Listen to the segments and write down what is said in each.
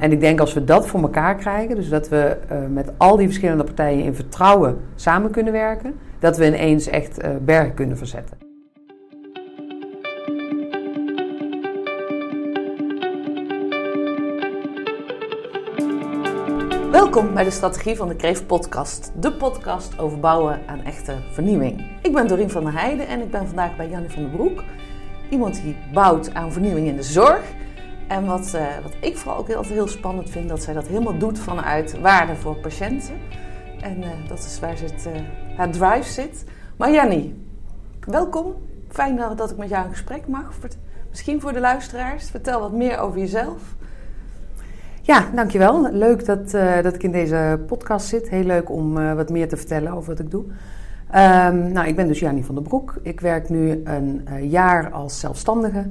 en ik denk als we dat voor elkaar krijgen, dus dat we uh, met al die verschillende partijen in vertrouwen samen kunnen werken, dat we ineens echt uh, bergen kunnen verzetten. Welkom bij de Strategie van de Kreef podcast. De podcast over bouwen aan echte vernieuwing. Ik ben Dorien van der Heijden en ik ben vandaag bij Jannie van den Broek. Iemand die bouwt aan vernieuwing in de zorg. En wat, uh, wat ik vooral ook altijd heel spannend vind, dat zij dat helemaal doet vanuit waarde voor patiënten. En uh, dat is waar het, uh, haar drive zit. Maar Jannie, welkom. Fijn dat ik met jou in gesprek mag. Misschien voor de luisteraars. Vertel wat meer over jezelf. Ja, dankjewel. Leuk dat, dat ik in deze podcast zit. Heel leuk om wat meer te vertellen over wat ik doe. Um, nou, ik ben dus Jannie van der Broek. Ik werk nu een jaar als zelfstandige.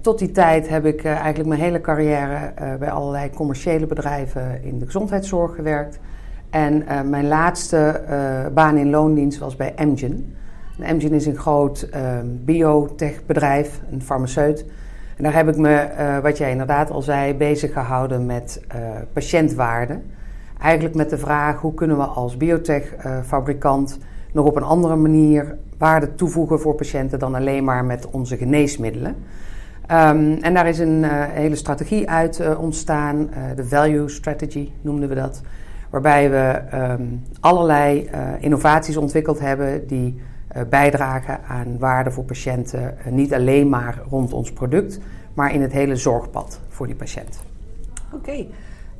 Tot die tijd heb ik eigenlijk mijn hele carrière bij allerlei commerciële bedrijven in de gezondheidszorg gewerkt. En mijn laatste baan in loondienst was bij Amgen. Amgen is een groot biotechbedrijf, een farmaceut. En daar heb ik me, wat jij inderdaad al zei, bezig gehouden met patiëntwaarde. Eigenlijk met de vraag hoe kunnen we als biotech-fabrikant nog op een andere manier waarde toevoegen voor patiënten dan alleen maar met onze geneesmiddelen. Um, en daar is een uh, hele strategie uit ontstaan, de Value Strategy noemden we dat. Waarbij we um, allerlei innovaties ontwikkeld hebben die bijdragen aan waarde voor patiënten. Niet alleen maar rond ons product, maar in het hele zorgpad voor die patiënt. Oké, okay.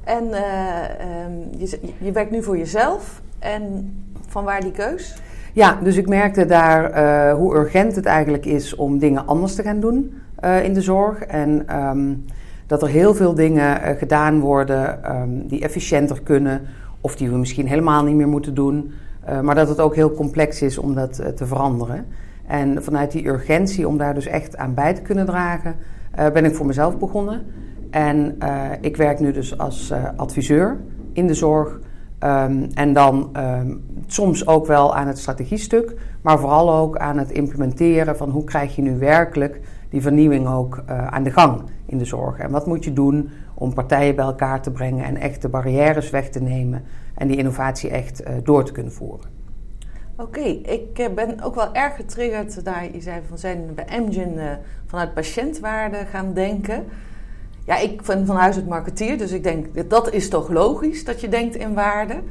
en um, je, je, werkt nu voor jezelf en van waar die keus? Ja, dus ik merkte daar hoe urgent het eigenlijk is om dingen anders te gaan doen in de zorg. En um, dat er heel veel dingen gedaan worden um, die efficiënter kunnen of die we misschien helemaal niet meer moeten doen. Uh, maar dat het ook heel complex is om dat te veranderen. En vanuit die urgentie om daar dus echt aan bij te kunnen dragen, ben ik voor mezelf begonnen. En ik werk nu dus als adviseur in de zorg. Um, en dan soms ook wel aan het strategiestuk, maar vooral ook aan het implementeren van hoe krijg je nu werkelijk die vernieuwing ook aan de gang in de zorg. En wat moet je doen om partijen bij elkaar te brengen en echt de barrières weg te nemen en die innovatie echt uh, door te kunnen voeren. Oké, ik uh, ben ook wel erg getriggerd daar je zei van zijn bij Amgen vanuit patiëntwaarde gaan denken. Ja, ik ben van huis uit marketeer, dus ik denk dat is toch logisch dat je denkt in waarde.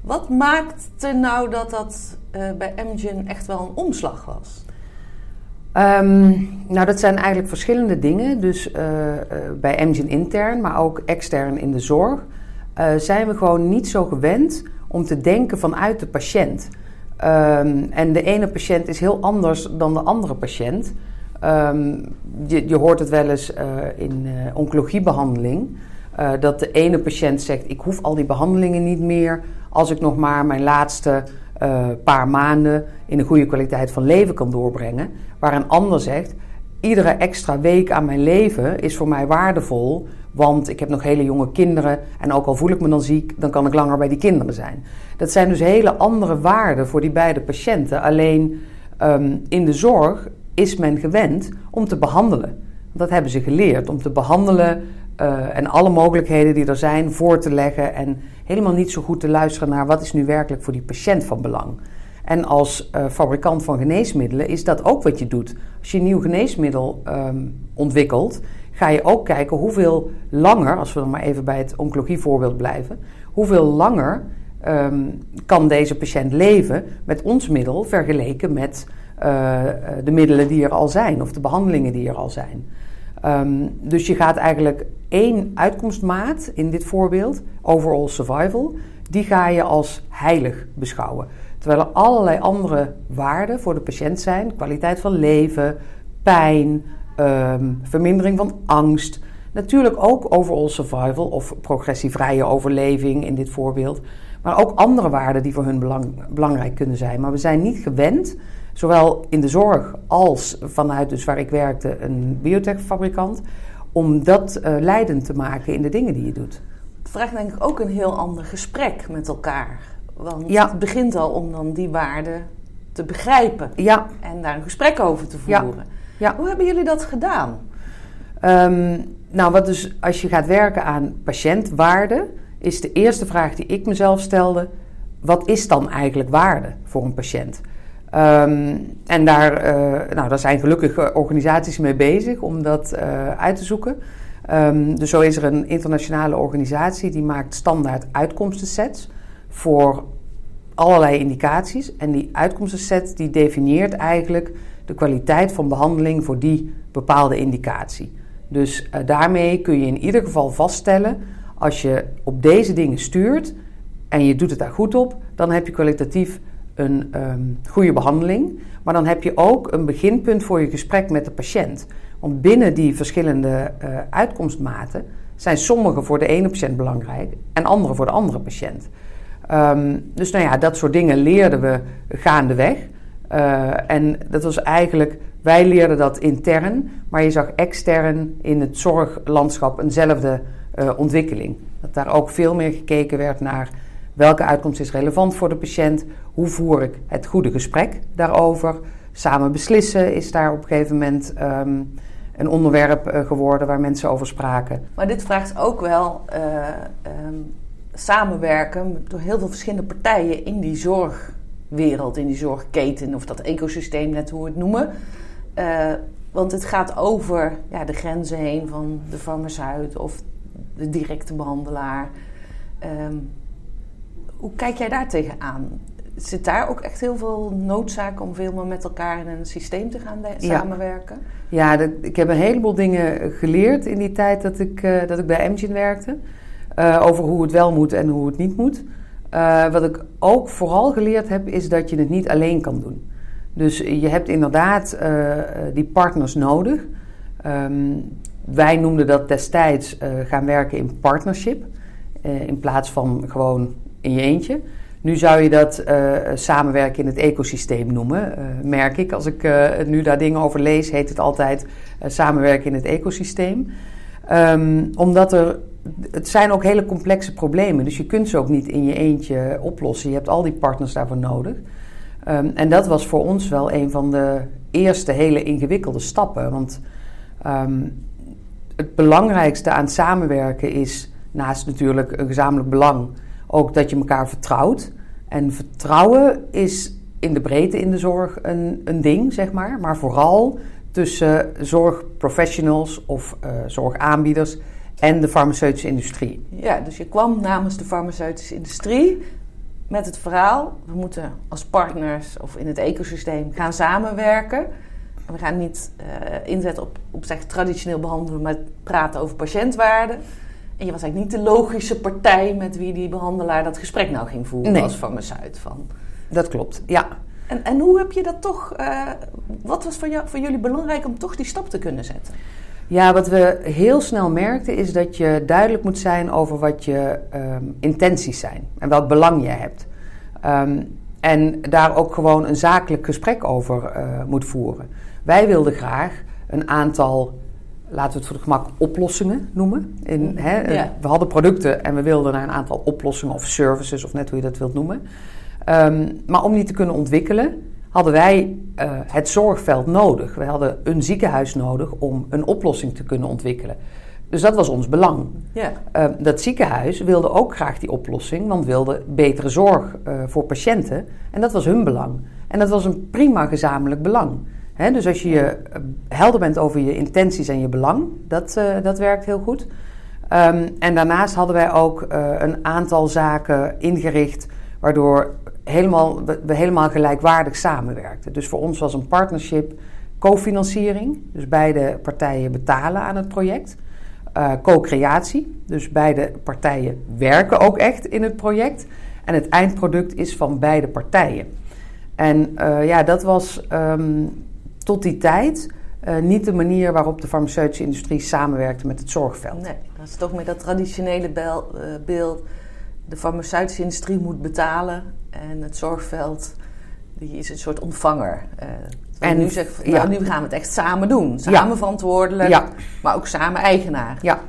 Wat maakte nou dat dat bij Amgen echt wel een omslag was? Um, nou, dat zijn eigenlijk verschillende dingen. Dus bij Amgen intern, maar ook extern in de zorg uh, zijn we gewoon niet zo gewend om te denken vanuit de patiënt. Um, en de ene patiënt is heel anders dan de andere patiënt. Um, je, je, hoort het wel eens in oncologiebehandeling. dat de ene patiënt zegt: Ik hoef al die behandelingen niet meer. als ik nog maar mijn laatste paar maanden in een goede kwaliteit van leven kan doorbrengen. Waar een ander zegt: Iedere extra week aan mijn leven is voor mij waardevol. Want ik heb nog hele jonge kinderen en ook al voel ik me dan ziek, dan kan ik langer bij die kinderen zijn. Dat zijn dus hele andere waarden voor die beide patiënten. Alleen um, in de zorg is men gewend om te behandelen. Dat hebben ze geleerd, om te behandelen uh, en alle mogelijkheden die er zijn voor te leggen. En helemaal niet zo goed te luisteren naar wat is nu werkelijk voor die patiënt van belang. En als uh, fabrikant van geneesmiddelen is dat ook wat je doet. Als je een nieuw geneesmiddel um, ontwikkelt, ga je ook kijken hoeveel langer, als we dan maar even bij het oncologievoorbeeld blijven, hoeveel langer um, kan deze patiënt leven met ons middel vergeleken met uh, de middelen die er al zijn of de behandelingen die er al zijn. Um, dus je gaat eigenlijk één uitkomstmaat in dit voorbeeld, overall survival, die ga je als heilig beschouwen. Terwijl er allerlei andere waarden voor de patiënt zijn: kwaliteit van leven, pijn, um, vermindering van angst. Natuurlijk ook overall survival of progressievrije overleving in dit voorbeeld. Maar ook andere waarden die voor hun belang, belangrijk kunnen zijn. Maar we zijn niet gewend, zowel in de zorg als vanuit dus waar ik werkte, een biotechfabrikant, om dat uh, leidend te maken in de dingen die je doet. Het vraagt denk ik ook een heel ander gesprek met elkaar. Want ja. het begint al om dan die waarden te begrijpen. Ja. En daar een gesprek over te voeren. Ja. Hoe hebben jullie dat gedaan? Um, nou, wat dus als je gaat werken aan patiëntwaarde, is de eerste vraag die ik mezelf stelde: wat is dan eigenlijk waarde voor een patiënt? Ehm, en daar, uh, nou, daar zijn gelukkig organisaties mee bezig om dat uh, uit te zoeken. Um, dus zo is er een internationale organisatie die maakt standaard uitkomstensets voor allerlei indicaties. En die uitkomstenset die definieert eigenlijk de kwaliteit van behandeling voor die bepaalde indicatie. Dus uh, daarmee kun je in ieder geval vaststellen, als je op deze dingen stuurt en je doet het daar goed op, dan heb je kwalitatief een um, goede behandeling. Maar dan heb je ook een beginpunt voor je gesprek met de patiënt. Want binnen die verschillende uh, uitkomstmaten zijn sommige voor de ene patiënt belangrijk en andere voor de andere patiënt. Um, dus nou ja, dat soort dingen leerden we gaandeweg. Uh, en dat was eigenlijk, wij leerden dat intern, maar je zag extern in het zorglandschap eenzelfde uh, ontwikkeling. Dat daar ook veel meer gekeken werd naar welke uitkomst is relevant voor de patiënt, hoe voer ik het goede gesprek daarover. Samen beslissen is daar op een gegeven moment um, een onderwerp uh, geworden waar mensen over spraken. Maar dit vraagt ook wel um, samenwerken door heel veel verschillende partijen in die zorgwereld, in die zorgketen of dat ecosysteem, net hoe we het noemen. Uh, want het gaat over ja, de grenzen heen van de farmaceut of de directe behandelaar. Um, hoe kijk jij daar tegenaan? Zit daar ook echt heel veel noodzaak om veel meer met elkaar in een systeem te gaan ja. samenwerken? Ja, dat, ik heb een heleboel dingen geleerd in die tijd dat ik, uh, dat ik bij Engine werkte. Uh, over hoe het wel moet en hoe het niet moet. Uh, wat ik ook vooral geleerd heb, is dat je het niet alleen kan doen. Dus je hebt inderdaad die partners nodig. Um, wij noemden dat destijds gaan werken in partnership. in plaats van gewoon in je eentje. Nu zou je dat uh, samenwerken in het ecosysteem noemen, uh, merk ik. Als ik uh, nu daar dingen over lees, heet het altijd samenwerken in het ecosysteem. Um, omdat er, het zijn ook hele complexe problemen, dus je kunt ze ook niet in je eentje oplossen. Je hebt al die partners daarvoor nodig. Um, en dat was voor ons wel een van de eerste hele ingewikkelde stappen. Want um, het belangrijkste aan samenwerken is, naast natuurlijk een gezamenlijk belang ook dat je elkaar vertrouwt. En vertrouwen is in de breedte in de zorg een, een ding, zeg maar. Maar vooral tussen zorgprofessionals of uh, zorgaanbieders en de farmaceutische industrie. Ja, dus je kwam namens de farmaceutische industrie met het verhaal: we moeten als partners of in het ecosysteem gaan samenwerken. We gaan niet uh, inzetten op, op zeg, traditioneel behandelen, maar praten over patiëntwaarde. En je was eigenlijk niet de logische partij met wie die behandelaar dat gesprek nou ging voeren nee. als farmaceut. Van. Dat klopt, ja. En, en hoe heb je dat toch, uh, wat was voor, jou, voor jullie belangrijk om toch die stap te kunnen zetten? Ja, wat we heel snel merkten is dat je duidelijk moet zijn over wat je um, intenties zijn en welk belang je hebt. Um, en daar ook gewoon een zakelijk gesprek over uh, moet voeren. Wij wilden graag een aantal laten we het voor de gemak oplossingen noemen. In, mm, hè, ja. We hadden producten en we wilden naar een aantal oplossingen of services, of net hoe je dat wilt noemen. Um, maar om die te kunnen ontwikkelen, hadden wij uh, het zorgveld nodig. We hadden een ziekenhuis nodig om een oplossing te kunnen ontwikkelen. Dus dat was ons belang. Ja. Uh, dat ziekenhuis wilde ook graag die oplossing, want wilde betere zorg uh, voor patiënten. En dat was hun belang. En dat was een prima gezamenlijk belang. Dus als je eh, helder bent over je intenties en je belang, dat, uh, dat werkt heel goed. Um, en daarnaast hadden wij ook uh, een aantal zaken ingericht waardoor helemaal, we, helemaal gelijkwaardig samenwerkten. Dus voor ons was een partnership cofinanciering, dus beide partijen betalen aan het project. Co-creatie, dus beide partijen werken ook echt in het project. En het eindproduct is van beide partijen. En ja, dat was um, tot die tijd uh, niet de manier waarop de farmaceutische industrie samenwerkte met het zorgveld. Nee, dat is toch meer dat traditionele bel, uh, beeld. De farmaceutische industrie moet betalen en het zorgveld die is een soort ontvanger. Uh, en nu zeggen ja. nu gaan we het echt samen doen. Samen ja. verantwoordelijk, ja. maar ook samen eigenaar. Ja,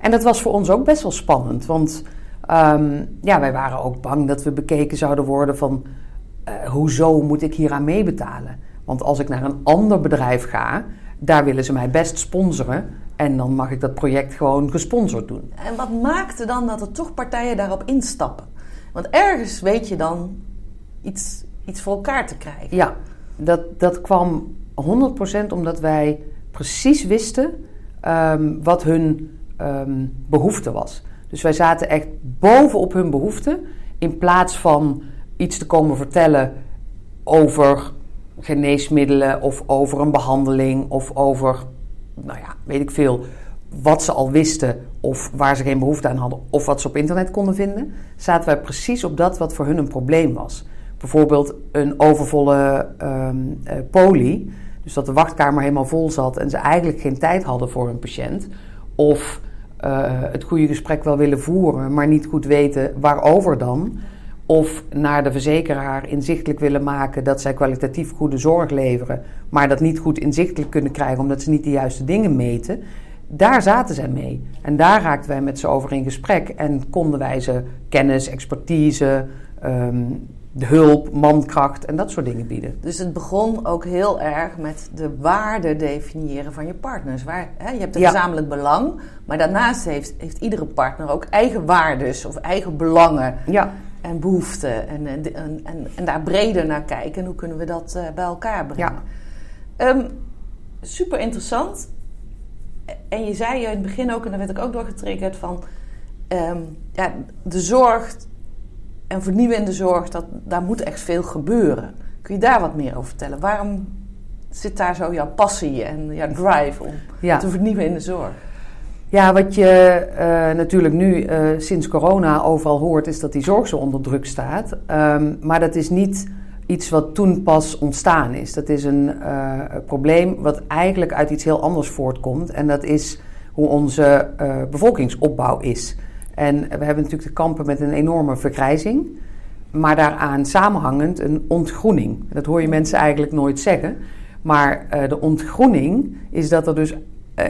en dat was voor ons ook best wel spannend. Want um, ja, wij waren ook bang dat we bekeken zouden worden van... hoezo moet ik hier aan meebetalen? Want als ik naar een ander bedrijf ga, daar willen ze mij best sponsoren. En dan mag ik dat project gewoon gesponsord doen. En wat maakte dan dat er toch partijen daarop instappen? Want ergens weet je dan iets, iets voor elkaar te krijgen. Ja, dat, dat kwam 100% omdat wij precies wisten ehm, wat hun ehm, behoefte was. Dus wij zaten echt bovenop hun behoefte. In plaats van iets te komen vertellen over geneesmiddelen of over een behandeling of over, nou ja, weet ik veel, wat ze al wisten of waar ze geen behoefte aan hadden of wat ze op internet konden vinden, zaten wij precies op dat wat voor hun een probleem was. Bijvoorbeeld een overvolle um, poli, dus dat de wachtkamer helemaal vol zat en ze eigenlijk geen tijd hadden voor hun patiënt. Of uh, het goede gesprek wel willen voeren, maar niet goed weten waarover dan. Of naar de verzekeraar inzichtelijk willen maken dat zij kwalitatief goede zorg leveren, maar dat niet goed inzichtelijk kunnen krijgen omdat ze niet de juiste dingen meten. Daar zaten zij mee. En daar raakten wij met ze over in gesprek en konden wij ze kennis, expertise, um, de hulp, mankracht en dat soort dingen bieden. Dus het begon ook heel erg met de waarde definiëren van je partners. Waar, hè, je hebt een gezamenlijk belang, maar daarnaast heeft, heeft iedere partner ook eigen waardes of eigen belangen ja. En behoeften. En, en, en, en, daar breder naar kijken. En hoe kunnen we dat uh, bij elkaar brengen? Ja. Um, super interessant. En je zei in het begin ook, en daar werd ik ook door getriggerd van... Um, ja, de zorg en vernieuwen in de zorg, dat, daar moet echt veel gebeuren. Kun je daar wat meer over vertellen? Waarom zit daar zo jouw passie en jouw drive om te vernieuwen in de zorg? Ja, wat je uh, natuurlijk nu uh, sinds corona overal hoort, is dat die zorg zo onder druk staat. Um, maar dat is niet iets wat toen pas ontstaan is. Dat is een uh, probleem wat eigenlijk uit iets heel anders voortkomt. En dat is hoe onze bevolkingsopbouw is. En we hebben natuurlijk te kampen met een enorme vergrijzing. Maar daaraan samenhangend een ontgroening. Dat hoor je mensen eigenlijk nooit zeggen. Maar de ontgroening is dat er dus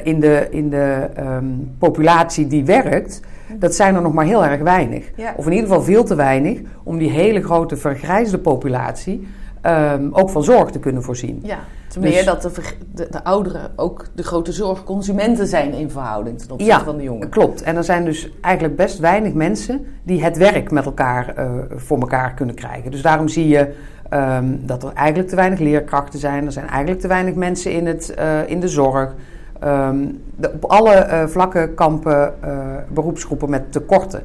in de, in de um, populatie die werkt, dat zijn er nog maar heel erg weinig. Ja. Of in ieder geval veel te weinig om die hele grote vergrijsde populatie um, ook van zorg te kunnen voorzien. Ja, ten meer dus, dat de, de, de, ouderen ook de grote zorgconsumenten zijn in verhouding ten opzichte ja, van de jongeren. klopt. En er zijn dus eigenlijk best weinig mensen die het werk met elkaar uh, voor elkaar kunnen krijgen. Dus daarom zie je um, dat er eigenlijk te weinig leerkrachten zijn. Er zijn eigenlijk te weinig mensen in, het, uh, in de zorg. Um, de, op alle uh, vlakken kampen beroepsgroepen met tekorten.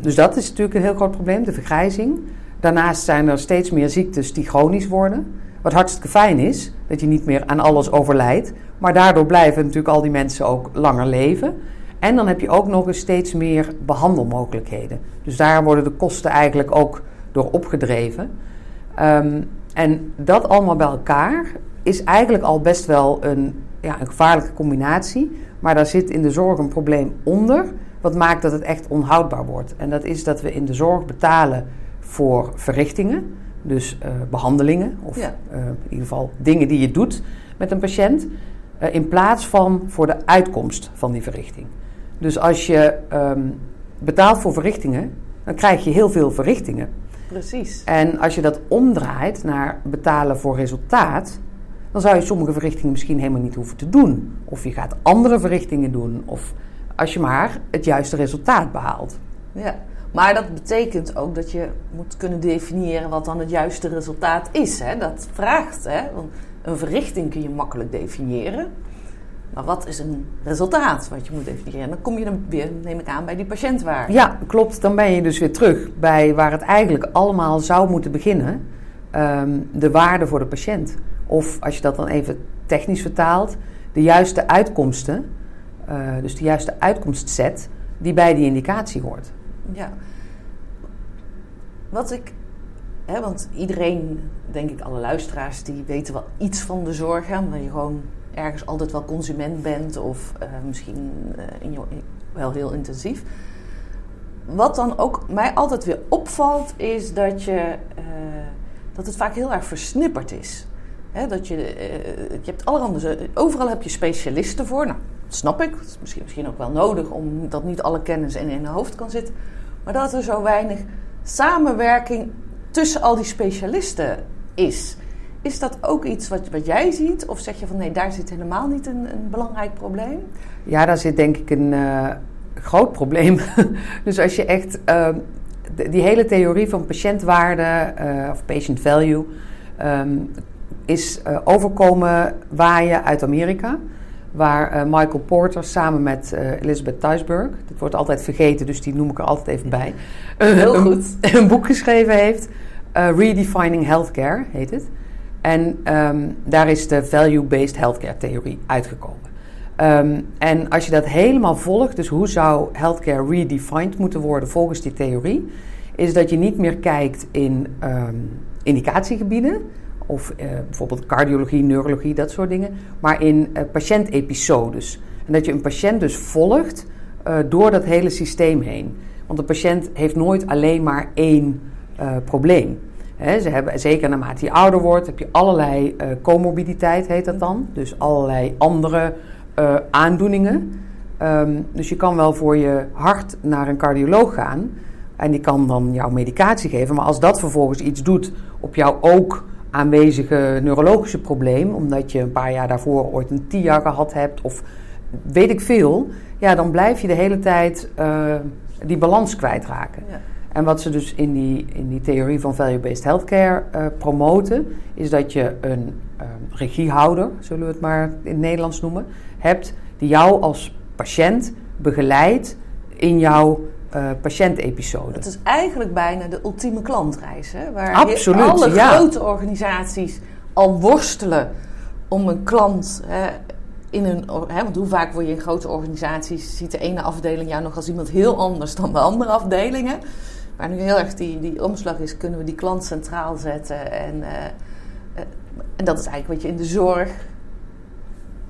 dus dat is natuurlijk een heel groot probleem, de vergrijzing. Daarnaast zijn er steeds meer ziektes die chronisch worden. Wat hartstikke fijn is, dat je niet meer aan alles overlijdt. Maar daardoor blijven natuurlijk al die mensen ook langer leven. En dan heb je ook nog eens steeds meer behandelmogelijkheden. Dus daar worden de kosten eigenlijk ook door opgedreven. Um, en dat allemaal bij elkaar is eigenlijk al best wel een, ja, een gevaarlijke combinatie. Maar daar zit in de zorg een probleem onder. Wat maakt dat het echt onhoudbaar wordt. En dat is dat we in de zorg betalen voor verrichtingen, dus uh, behandelingen of ja. uh, in ieder geval dingen die je doet met een patiënt, uh, in plaats van voor de uitkomst van die verrichting. Dus als je um, betaalt voor verrichtingen, dan krijg je heel veel verrichtingen. Precies. En als je dat omdraait naar betalen voor resultaat, dan zou je sommige verrichtingen misschien helemaal niet hoeven te doen. Of je gaat andere verrichtingen doen, of als je maar het juiste resultaat behaalt. Ja. Maar dat betekent ook dat je moet kunnen definiëren wat dan het juiste resultaat is. Hè? Dat vraagt, hè? Want een verrichting kun je makkelijk definiëren. Maar wat is een resultaat wat je moet definiëren? En dan kom je dan weer, neem ik aan, bij die patiëntwaarde. Ja, klopt. Dan ben je dus weer terug bij waar het eigenlijk allemaal zou moeten beginnen. Um, de waarde voor de patiënt. Of als je dat dan even technisch vertaalt, de juiste uitkomsten. Uh, dus de juiste uitkomstset die bij die indicatie hoort. Ja. Wat ik. Hè, want iedereen, denk ik, alle luisteraars, die weten wel iets van de zorg. Omdat je gewoon ergens altijd wel consument bent of uh, misschien uh, in je, wel heel intensief. Wat dan ook mij altijd weer opvalt, is dat, je, dat het vaak heel erg versnipperd is. Dat je, je hebt allerhande, overal heb je specialisten voor. Nou, dat snap ik. Misschien, misschien ook wel nodig, omdat niet alle kennis in een hoofd kan zitten. Maar dat er zo weinig samenwerking tussen al die specialisten is. Is dat ook iets wat, wat jij ziet? Of zeg je van nee, daar zit helemaal niet een, een belangrijk probleem? Ja, daar zit denk ik een uh, groot probleem. dus als je echt uh, die hele theorie van patiëntwaarde uh, of patient value um, is overkomen waaien uit Amerika. Waar Michael Porter samen met Elizabeth Thuisberg, dit wordt altijd vergeten, dus die noem ik er altijd even bij. Heel goed. Een, een boek geschreven heeft. Redefining Healthcare heet het. En um, daar is de value-based healthcare theorie uitgekomen. Um, en als je dat helemaal volgt, dus hoe zou healthcare redefined moeten worden volgens die theorie, is dat je niet meer kijkt in um, indicatiegebieden, of uh, bijvoorbeeld cardiologie, neurologie, dat soort dingen, maar in uh, patiëntepisodes. En dat je een patiënt dus volgt uh, door dat hele systeem heen. Want een patiënt heeft nooit alleen maar één probleem. Ze hebben, zeker naarmate je ouder wordt, heb je allerlei comorbiditeit, heet dat dan. Dus allerlei andere aandoeningen. Um, dus je kan wel voor je hart naar een cardioloog gaan. En die kan dan jouw medicatie geven. Maar als dat vervolgens iets doet op jouw ook aanwezige neurologische probleem, omdat je een paar jaar daarvoor ooit een TIA gehad hebt of weet ik veel, ja, dan blijf je de hele tijd uh, die balans kwijtraken. Ja. En wat ze dus in die, in die theorie van value-based healthcare uh, promoten, is dat je een uh, regiehouder, zullen we het maar in het Nederlands noemen, hebt die jou als patiënt begeleidt in jouw uh, patiëntepisode. Het is eigenlijk bijna de ultieme klantreis, hè? waar Absoluut, alle ja. grote organisaties al worstelen om een klant hè, in een, hè, want hoe vaak word je in grote organisaties, ziet de ene afdeling jou nog als iemand heel anders dan de andere afdelingen. Maar nu heel erg die, die omslag is, kunnen we die klant centraal zetten. En, uh, uh, en dat is eigenlijk wat je in de zorg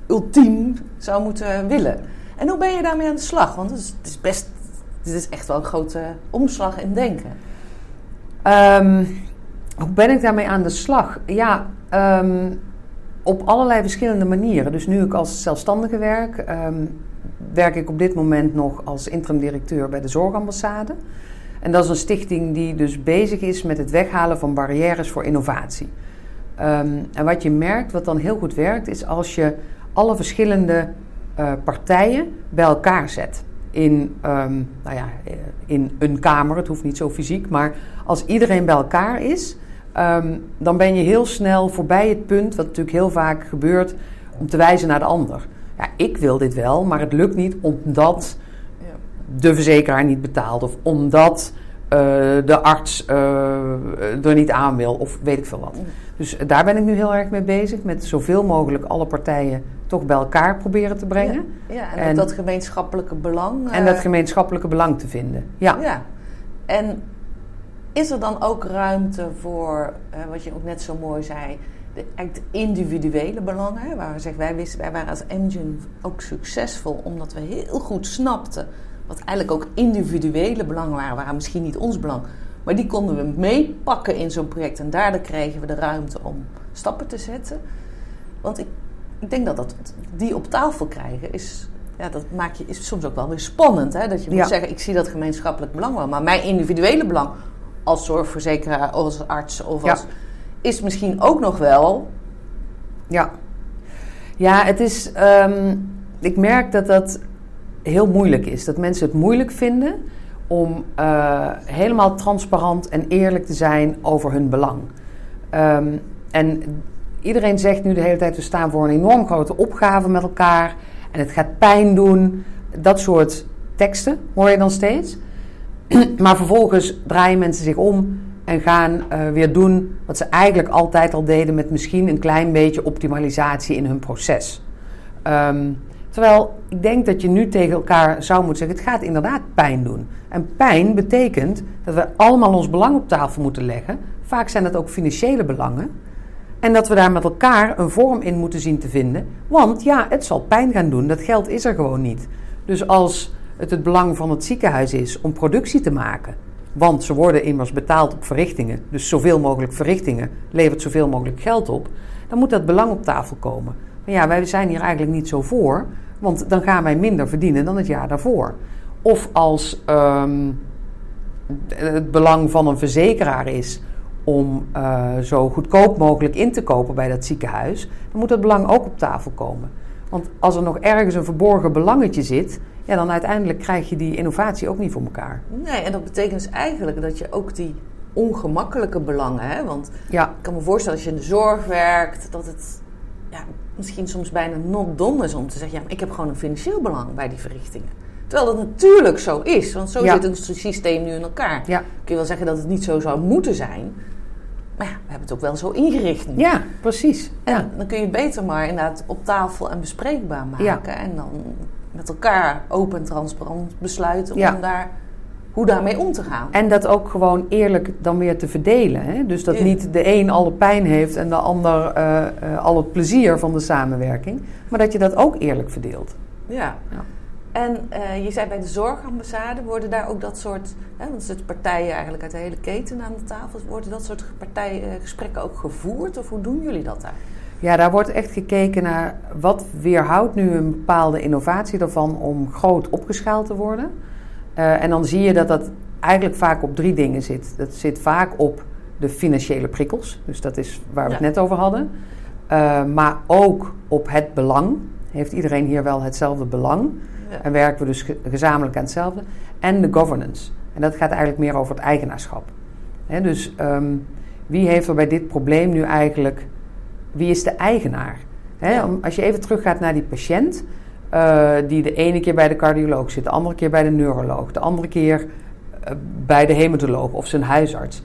ultiem zou moeten willen. En hoe ben je daarmee aan de slag? Want het is, het is best, dit is echt wel een grote omslag in denken. Um, hoe ben ik daarmee aan de slag? Ja, um, op allerlei verschillende manieren. Dus nu ik als zelfstandige werk, um, werk ik op dit moment nog als interim directeur bij de Zorgambassade. En dat is een stichting die dus bezig is met het weghalen van barrières voor innovatie. En wat je merkt, wat dan heel goed werkt, is als je alle verschillende uh, partijen bij elkaar zet. In, um, nou ja, in een kamer, het hoeft niet zo fysiek, maar als iedereen bij elkaar is, um, dan ben je heel snel voorbij het punt, wat natuurlijk heel vaak gebeurt, om te wijzen naar de ander. Ja, ik wil dit wel, maar het lukt niet omdat de verzekeraar niet betaalt of omdat de arts uh, er niet aan wil of weet ik veel wat. Dus daar ben ik nu heel erg mee bezig, met zoveel mogelijk alle partijen toch bij elkaar proberen te brengen. Ja, ja en, en dat gemeenschappelijke belang. En dat gemeenschappelijke belang te vinden, ja. ja. En is er dan ook ruimte voor, wat je ook net zo mooi zei, de, de individuele belangen? Waar we zeggen, wij, wisten, wij waren als Engine ook succesvol omdat we heel goed snapten wat eigenlijk ook individuele belangen waren, waren misschien niet ons belang. Maar die konden we meepakken in zo'n project. En daardoor kregen we de ruimte om stappen te zetten. Want ik, ik denk dat, dat die op tafel krijgen is, ja, dat maak je, is soms ook wel weer spannend. Hè? Dat je moet ja. zeggen, ik zie dat gemeenschappelijk belang wel. Maar mijn individuele belang als zorgverzekeraar, als arts of als... Is misschien ook nog wel... Ja, ja het is... Um, ik merk dat dat heel moeilijk is. Dat mensen het moeilijk vinden om uh, helemaal transparant en eerlijk te zijn over hun belang. Um, en iedereen zegt nu de hele tijd: we staan voor een enorm grote opgave met elkaar en het gaat pijn doen. Dat soort teksten hoor je dan steeds. maar vervolgens draaien mensen zich om en gaan uh, weer doen wat ze eigenlijk altijd al deden, met misschien een klein beetje optimalisatie in hun proces. Um, Terwijl ik denk dat je nu tegen elkaar zou moeten zeggen: het gaat inderdaad pijn doen. En pijn betekent dat we allemaal ons belang op tafel moeten leggen. Vaak zijn dat ook financiële belangen. En dat we daar met elkaar een vorm in moeten zien te vinden. Want ja, het zal pijn gaan doen. Dat geld is er gewoon niet. Dus als het het belang van het ziekenhuis is om productie te maken. Want ze worden immers betaald op verrichtingen. Dus zoveel mogelijk verrichtingen levert zoveel mogelijk geld op. Dan moet dat belang op tafel komen. Maar ja, wij zijn hier eigenlijk niet zo voor. Want dan gaan wij minder verdienen dan het jaar daarvoor. Of als um, het belang van een verzekeraar is om uh, zo goedkoop mogelijk in te kopen bij dat ziekenhuis, dan moet dat belang ook op tafel komen. Want als er nog ergens een verborgen belangetje zit, ja, dan uiteindelijk krijg je die innovatie ook niet voor elkaar. Nee, en dat betekent dus eigenlijk dat je ook die ongemakkelijke belangen, hè? want ja. ik kan me voorstellen als je in de zorg werkt, dat het ja, misschien soms bijna not dom is om te zeggen, ja, maar ik heb gewoon een financieel belang bij die verrichtingen. Terwijl dat natuurlijk zo is, want zo zit ons systeem nu in elkaar. Ja. Kun je wel zeggen dat het niet zo zou moeten zijn. Maar ja, we hebben het ook wel zo ingericht nu. Ja, precies. En dan kun je het beter maar inderdaad op tafel en bespreekbaar maken. En dan met elkaar open en transparant besluiten om daar, hoe daarmee om te gaan. En dat ook gewoon eerlijk dan weer te verdelen. Hè? Dus dat niet de een alle pijn heeft en de ander uh, uh, al het plezier van de samenwerking. Maar dat je dat ook eerlijk verdeelt. Ja. ja. En uh, je zei bij de zorgambassade, worden daar ook dat soort, hè, want er zitten partijen eigenlijk uit de hele keten aan de tafel, worden dat soort partijgesprekken ook gevoerd of hoe doen jullie dat daar? Ja, daar wordt echt gekeken naar wat weerhoudt nu een bepaalde innovatie ervan om groot opgeschaald te worden. Uh, en dan zie je dat dat eigenlijk vaak op drie dingen zit. Dat zit vaak op de financiële prikkels, dus dat is waar we het net over hadden. Uh, maar ook op het belang. Heeft iedereen hier wel hetzelfde belang? En werken we dus gezamenlijk aan hetzelfde. En de governance. En dat gaat eigenlijk meer over het eigenaarschap. dus um, wie heeft er bij dit probleem nu eigenlijk... Wie is de eigenaar? als je even teruggaat naar die patiënt... Uh, die de ene keer bij de cardioloog zit, de andere keer bij de neuroloog... de andere keer uh, bij de hematoloog of zijn huisarts...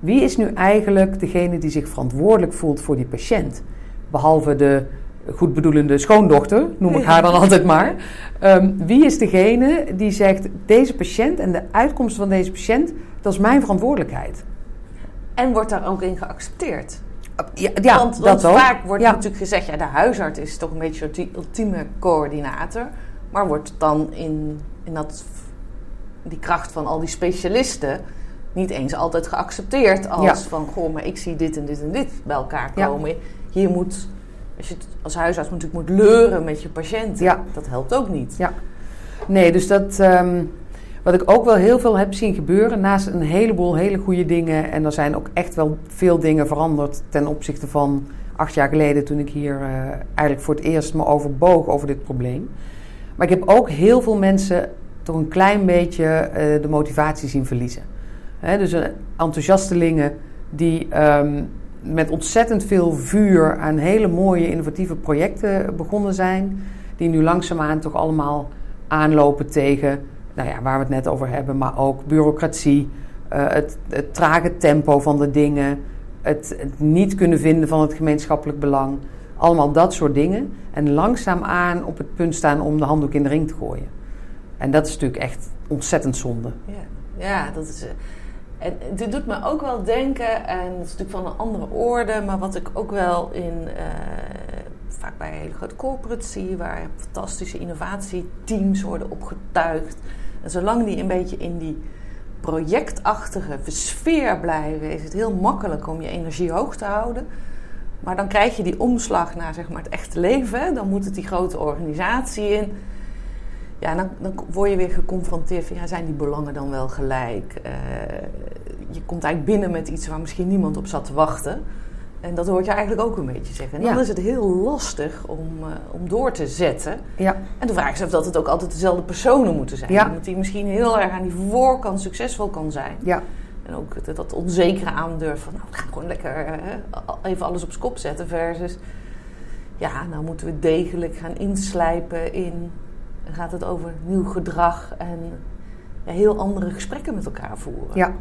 Wie is nu eigenlijk degene die zich verantwoordelijk voelt voor die patiënt? Behalve de goedbedoelende schoondochter, noem ik haar dan altijd maar. Um, wie is degene die zegt: deze patiënt en de uitkomst van deze patiënt, dat is mijn verantwoordelijkheid? En wordt daar ook in geaccepteerd? Ja, ja want, dat vaak ook. wordt natuurlijk gezegd: ja, de huisarts is toch een beetje de ultieme coördinator. Maar wordt dan in, in dat, die kracht van al die specialisten niet eens altijd geaccepteerd als van: goh, maar ik zie dit en dit en dit bij elkaar komen. Hier moet als je het als huisarts natuurlijk moet leuren met je patiënt, ja. dat helpt ook niet. Ja. Nee, dus dat. Um, wat ik ook wel heel veel heb zien gebeuren, naast een heleboel hele goede dingen. En er zijn ook echt wel veel dingen veranderd ten opzichte van acht jaar geleden, toen ik hier uh, eigenlijk voor het eerst me overboog over dit probleem. Maar ik heb ook heel veel mensen toch een klein beetje uh, de motivatie zien verliezen. Dus uh, enthousiastelingen die um, met ontzettend veel vuur aan hele mooie innovatieve projecten begonnen zijn. Die nu langzaamaan toch allemaal aanlopen tegen, nou ja, waar we het net over hebben, maar ook bureaucratie, uh, het, trage tempo van de dingen, het, niet kunnen vinden van het gemeenschappelijk belang. Allemaal dat soort dingen. En langzaamaan op het punt staan om de handdoek in de ring te gooien. En dat is natuurlijk echt ontzettend zonde. Ja, ja dat is. Uh en dit doet me ook wel denken, en het is natuurlijk van een andere orde, maar wat ik ook wel in, uh, vaak bij hele grote corporates zie, waar fantastische innovatieteams worden opgetuigd. En zolang die een beetje in die projectachtige sfeer blijven, is het heel makkelijk om je energie hoog te houden. Maar dan krijg je die omslag naar zeg maar, het echte leven. Dan moet het die grote organisatie in ja, dan, dan word je weer geconfronteerd van, ja, zijn die belangen dan wel gelijk? Uh, je komt eigenlijk binnen met iets waar misschien niemand op zat te wachten. En dat hoort je eigenlijk ook een beetje zeggen. En dan is het heel lastig om, uh, om door te zetten. Ja. En de vraag is of dat het ook altijd dezelfde personen moeten zijn. Ja. Die misschien heel erg aan die voorkant succesvol kan zijn. Ja. En ook dat, dat onzekere aandurven van, nou, we gaan gewoon lekker uh, even alles op zijn kop zetten. Versus, ja, nou moeten we degelijk gaan inslijpen in dan gaat het over nieuw gedrag en ja, heel andere gesprekken met elkaar voeren. Ja,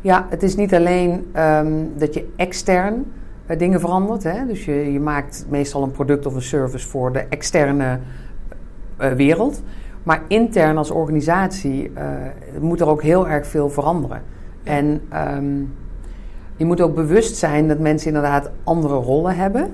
ja het is niet alleen um, dat je extern dingen verandert. Hè? Dus je, je maakt meestal een product of een service voor de externe uh, wereld. Maar intern als organisatie uh, moet er ook heel erg veel veranderen. En um, je moet ook bewust zijn dat mensen inderdaad andere rollen hebben.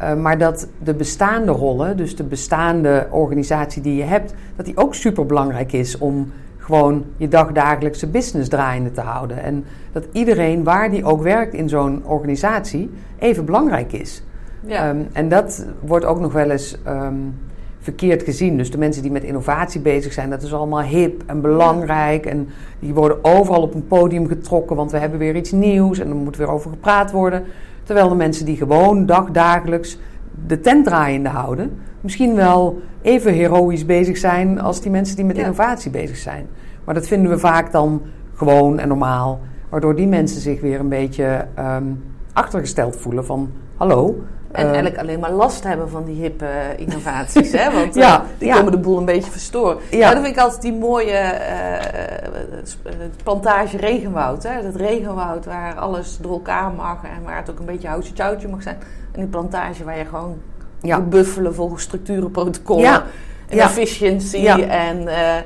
Uh, maar dat de bestaande rollen, dus de bestaande organisatie die je hebt, dat die ook super belangrijk is om gewoon je dagdagelijkse business draaiende te houden. En dat iedereen, waar die ook werkt in zo'n organisatie, even belangrijk is. Ja. Um, en dat wordt ook nog wel eens um, verkeerd gezien. Dus de mensen die met innovatie bezig zijn, dat is allemaal hip en belangrijk. En die worden overal op een podium getrokken, want we hebben weer iets nieuws en er moet weer over gepraat worden. Terwijl de mensen die gewoon dagdagelijks de tent draaiende houden, misschien wel even heroïs bezig zijn als die mensen die met Ja. innovatie bezig zijn. Maar dat vinden we vaak dan gewoon en normaal, waardoor die mensen zich weer een beetje ehm, achtergesteld voelen van hallo. En eh, eigenlijk alleen maar last hebben van die hippe innovaties, hè? Want eh, die ja. komen de boel een beetje verstoren. Ja. Ja. dat vind ik altijd die mooie eh, eh, plantage regenwoud, hè? Dat regenwoud waar alles door elkaar mag en waar het ook een beetje houtje touwtje mag zijn. En die plantage waar je gewoon Ja. moet buffelen volgens structuren, protocollen Ja. en Ja. efficiency. En, eh,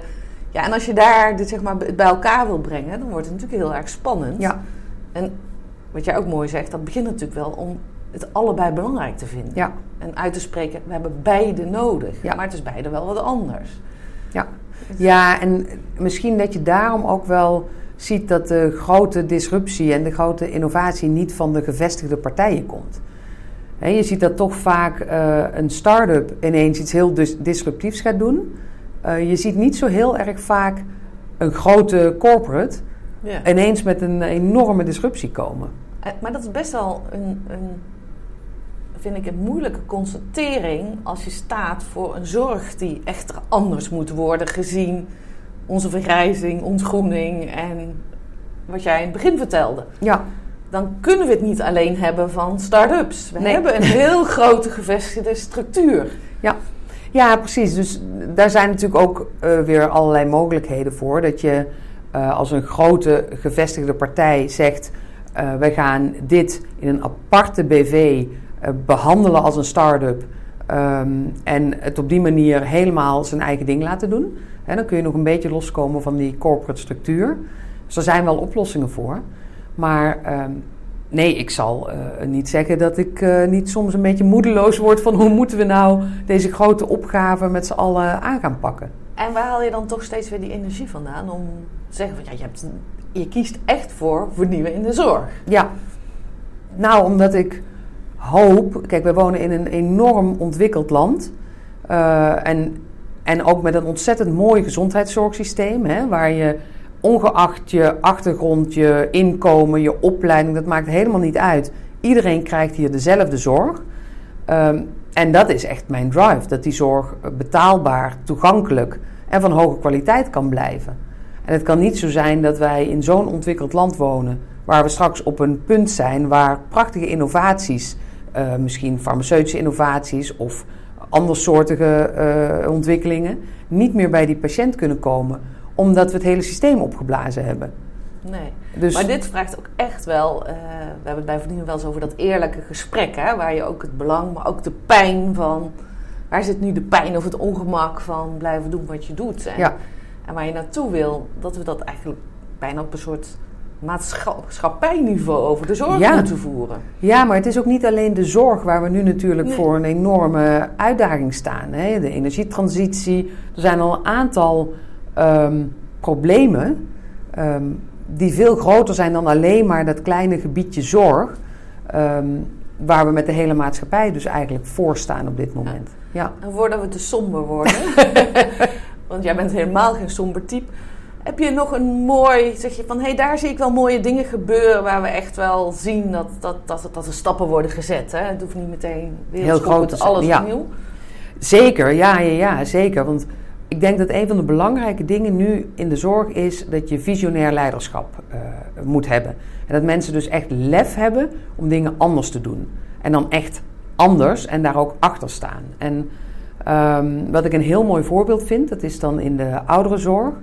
ja, en als je daar dit, zeg maar, bij elkaar wil brengen, dan wordt het natuurlijk heel erg spannend. ja, En wat jij ook mooi zegt, dat begint natuurlijk wel om het allebei belangrijk te vinden. ja, En uit te spreken, we hebben beide nodig. Ja. Maar het is beide wel wat anders. ja. Ja, en misschien dat je daarom ook wel ziet dat de grote disruptie en de grote innovatie niet van de gevestigde partijen komt. Je ziet dat toch vaak eh, een start-up ineens iets heel dis- disruptiefs gaat doen. Eh, je ziet niet zo heel erg vaak een grote corporate Ja. ineens met een enorme disruptie komen. Eh, Maar dat is best wel een, een, vind ik, een moeilijke constatering als je staat voor een zorg die echt anders moet worden gezien onze vergrijzing, ontgroening en wat jij in het begin vertelde. Ja, Dan kunnen we het niet alleen hebben van start-ups. We Nee. hebben een heel grote gevestigde structuur. Ja, precies. Dus daar zijn natuurlijk ook eh, weer allerlei mogelijkheden voor. Dat je eh, als een grote gevestigde partij zegt: eh, wij gaan dit in een aparte BV eh, behandelen als een start-up. ehm, en het op die manier helemaal zijn eigen ding laten doen. Hè, dan kun je nog een beetje loskomen van die corporate structuur. Dus er zijn wel oplossingen voor. Maar ehm, nee, ik zal eh, niet zeggen dat ik eh, niet soms een beetje moedeloos word van hoe moeten we nou deze grote opgave met z'n allen aan gaan pakken. En waar haal je dan toch steeds weer die energie vandaan om te zeggen van ja, je, hebt, je kiest echt voor vernieuwen in de zorg. Ja, nou omdat ik hoop, kijk, we wonen in een enorm ontwikkeld land. eh, en, en ook met een ontzettend mooi gezondheidszorgsysteem, hè, waar je ongeacht je achtergrond, je inkomen, je opleiding, dat maakt helemaal niet uit. Iedereen krijgt hier dezelfde zorg. Ehm, en dat is echt mijn drive, dat die zorg betaalbaar, toegankelijk en van hoge kwaliteit kan blijven. En het kan niet zo zijn dat wij in zo'n ontwikkeld land wonen, waar we straks op een punt zijn waar prachtige innovaties, eh, misschien farmaceutische innovaties of andersoortige eh, ontwikkelingen, niet meer bij die patiënt kunnen komen, omdat we het hele systeem opgeblazen hebben. Nee. Dus Maar dit vraagt ook echt wel, eh, we hebben het bij Verdienen wel eens over dat eerlijke gesprek, hè, waar je ook het belang, maar ook de pijn van, waar zit nu de pijn of het ongemak van blijven doen wat je doet. En, Ja. en waar je naartoe wil, dat we dat eigenlijk bijna op een soort maatschappijniveau over de zorg Ja. moeten voeren. Ja, maar het is ook niet alleen de zorg waar we nu natuurlijk Nee. voor een enorme uitdaging staan. Hè? De energietransitie. Er zijn al een aantal ehm, problemen ehm, die veel groter zijn dan alleen maar dat kleine gebiedje zorg. ehm, waar we met de hele maatschappij dus eigenlijk voor staan op dit moment. Ja. En voordat we te somber worden, want jij bent helemaal geen somber type. Heb je nog een mooi, zeg je van hé, hey, daar zie ik wel mooie dingen gebeuren waar we echt wel zien dat, dat, dat, dat er stappen worden gezet. Hè? Het hoeft niet meteen Heel groot alles ja. opnieuw. Zeker, ja, ja, ja, zeker. Want ik denk dat een van de belangrijke dingen nu in de zorg is dat je visionair leiderschap eh, moet hebben. En dat mensen dus echt lef hebben om dingen anders te doen. En dan echt anders en daar ook achter staan. En ehm, wat ik een heel mooi voorbeeld vind, dat is dan in de ouderenzorg.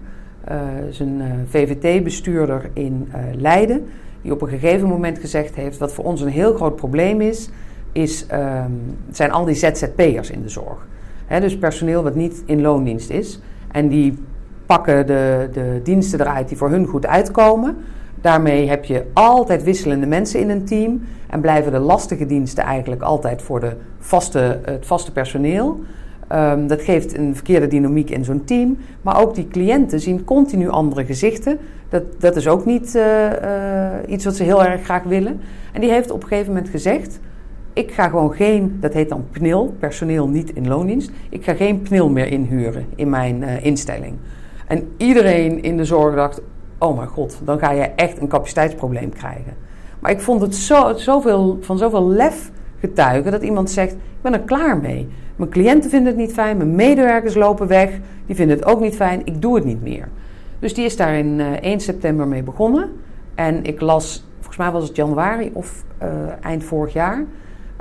Eh is een eh, VVT-bestuurder in Leiden, die op een gegeven moment gezegd heeft: wat voor ons een heel groot probleem is, is ehm, zijn al die ZZP'ers in de zorg. Dus personeel wat niet in loondienst is. En die pakken de, de diensten eruit die voor hun goed uitkomen. Daarmee heb je altijd wisselende mensen in een team. En blijven de lastige diensten eigenlijk altijd voor de vaste, het vaste personeel. Ehm, dat geeft een verkeerde dynamiek in zo'n team. Maar ook die cliënten zien continu andere gezichten. Dat, dat is ook niet eh, eh, iets wat ze heel erg graag willen. En die heeft op een gegeven moment gezegd: ik ga gewoon geen, dat heet dan PNIL, personeel niet in loondienst. Ik ga geen PNIL meer inhuren in mijn uh, instelling. En iedereen in de zorg dacht, oh mijn god, dan ga je echt een capaciteitsprobleem krijgen. Maar ik vond het zo, zoveel, van zoveel lef getuigen dat iemand zegt, ik ben er klaar mee. Mijn cliënten vinden het niet fijn, mijn medewerkers lopen weg, die vinden het ook niet fijn, ik doe het niet meer. Dus die is daar in 1 eh, september mee begonnen. En ik las, volgens mij was het januari of uh, eind vorig jaar,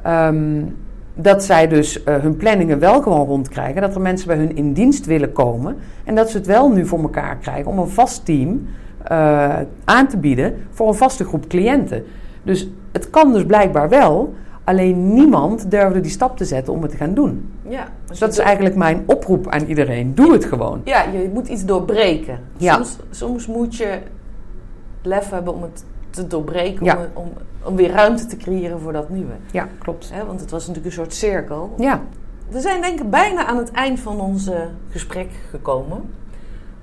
um, dat zij dus uh, hun planningen wel gewoon rondkrijgen. Dat er mensen bij hun in dienst willen komen. En dat ze het wel nu voor elkaar krijgen om een vast team uh, aan te bieden voor een vaste groep cliënten. Dus het kan dus blijkbaar wel. Alleen niemand durfde die stap te zetten om het te gaan doen. Ja, dus dat is eigenlijk mijn oproep aan iedereen. Doe het gewoon. Ja, je moet iets doorbreken. Ja. Soms, soms moet je lef hebben om het te doorbreken. Ja. Om, om, om, weer ruimte te creëren voor dat nieuwe. Ja, klopt. want het was natuurlijk een soort cirkel. Ja. We zijn denk ik bijna aan het eind van ons gesprek gekomen.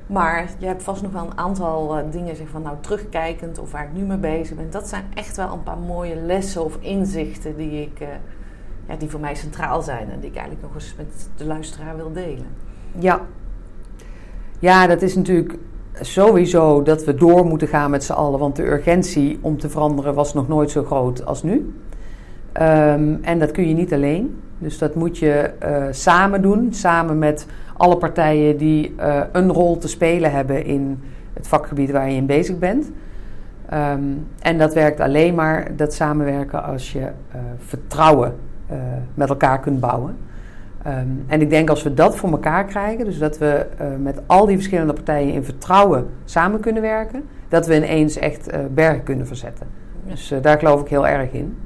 Maar je hebt vast nog wel een aantal uh, dingen zeg van nou terugkijkend of waar ik nu mee bezig ben. Dat zijn echt wel een paar mooie lessen of inzichten die, ik, uh, ja, die voor mij centraal zijn en die ik eigenlijk nog eens met de luisteraar wil delen. Ja, ja dat is natuurlijk sowieso dat we door moeten gaan met z'n allen. Want de urgentie om te veranderen was nog nooit zo groot als nu. Um, en dat kun je niet alleen. Dus dat moet je uh, samen doen, samen met alle partijen die uh, een rol te spelen hebben in het vakgebied waar je in bezig bent. Um, en dat werkt alleen maar, dat samenwerken, als je uh, vertrouwen met elkaar kunt bouwen. Um, en ik denk als we dat voor elkaar krijgen, dus dat we met al die verschillende partijen in vertrouwen samen kunnen werken, dat we ineens echt bergen kunnen verzetten. Dus daar geloof ik heel erg in.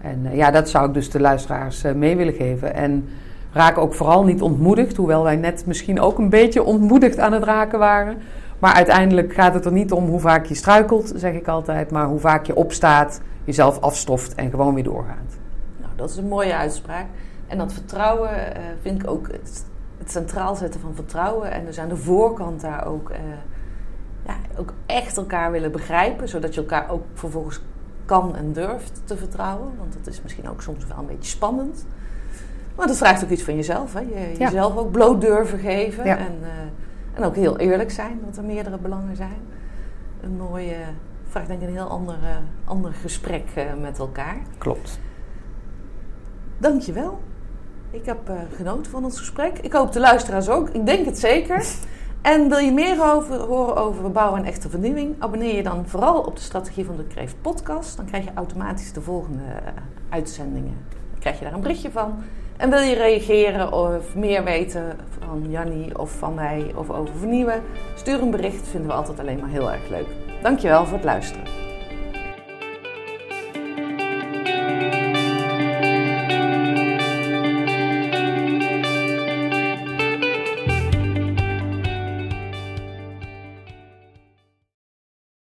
En ja, dat zou ik dus de luisteraars mee willen geven. En raak ook vooral niet ontmoedigd, hoewel wij net misschien ook een beetje ontmoedigd aan het raken waren. Maar uiteindelijk gaat het er niet om hoe vaak je struikelt, zeg ik altijd, maar hoe vaak je opstaat, jezelf afstoft en gewoon weer doorgaat. Nou, dat is een mooie uitspraak. En dat vertrouwen uh, vind ik ook het, het, centraal zetten van vertrouwen. En dus aan de voorkant daar ook, uh, ja, ook echt elkaar willen begrijpen, zodat je elkaar ook vervolgens kan en durft te vertrouwen. Want dat is misschien ook soms wel een beetje spannend. Maar dat vraagt ook iets van jezelf. Hè? Je, jezelf ook bloot durven geven. En, uh, en ook heel eerlijk zijn, dat er meerdere belangen zijn. Een mooie, vraagt denk ik een heel ander, ander gesprek met elkaar. Klopt. Dankjewel. Ik heb genoten van ons gesprek. Ik hoop de luisteraars ook. Ik denk het zeker. En wil je meer over, horen over bouwen en echte vernieuwing? Abonneer je dan vooral op de Strategie van de Kreeft podcast. Dan krijg je automatisch de volgende uitzendingen. Dan krijg je daar een berichtje van. En wil je reageren of meer weten van Jannie of van mij of over vernieuwen? Stuur een bericht, vinden we altijd alleen maar heel erg leuk. Dankjewel voor het luisteren.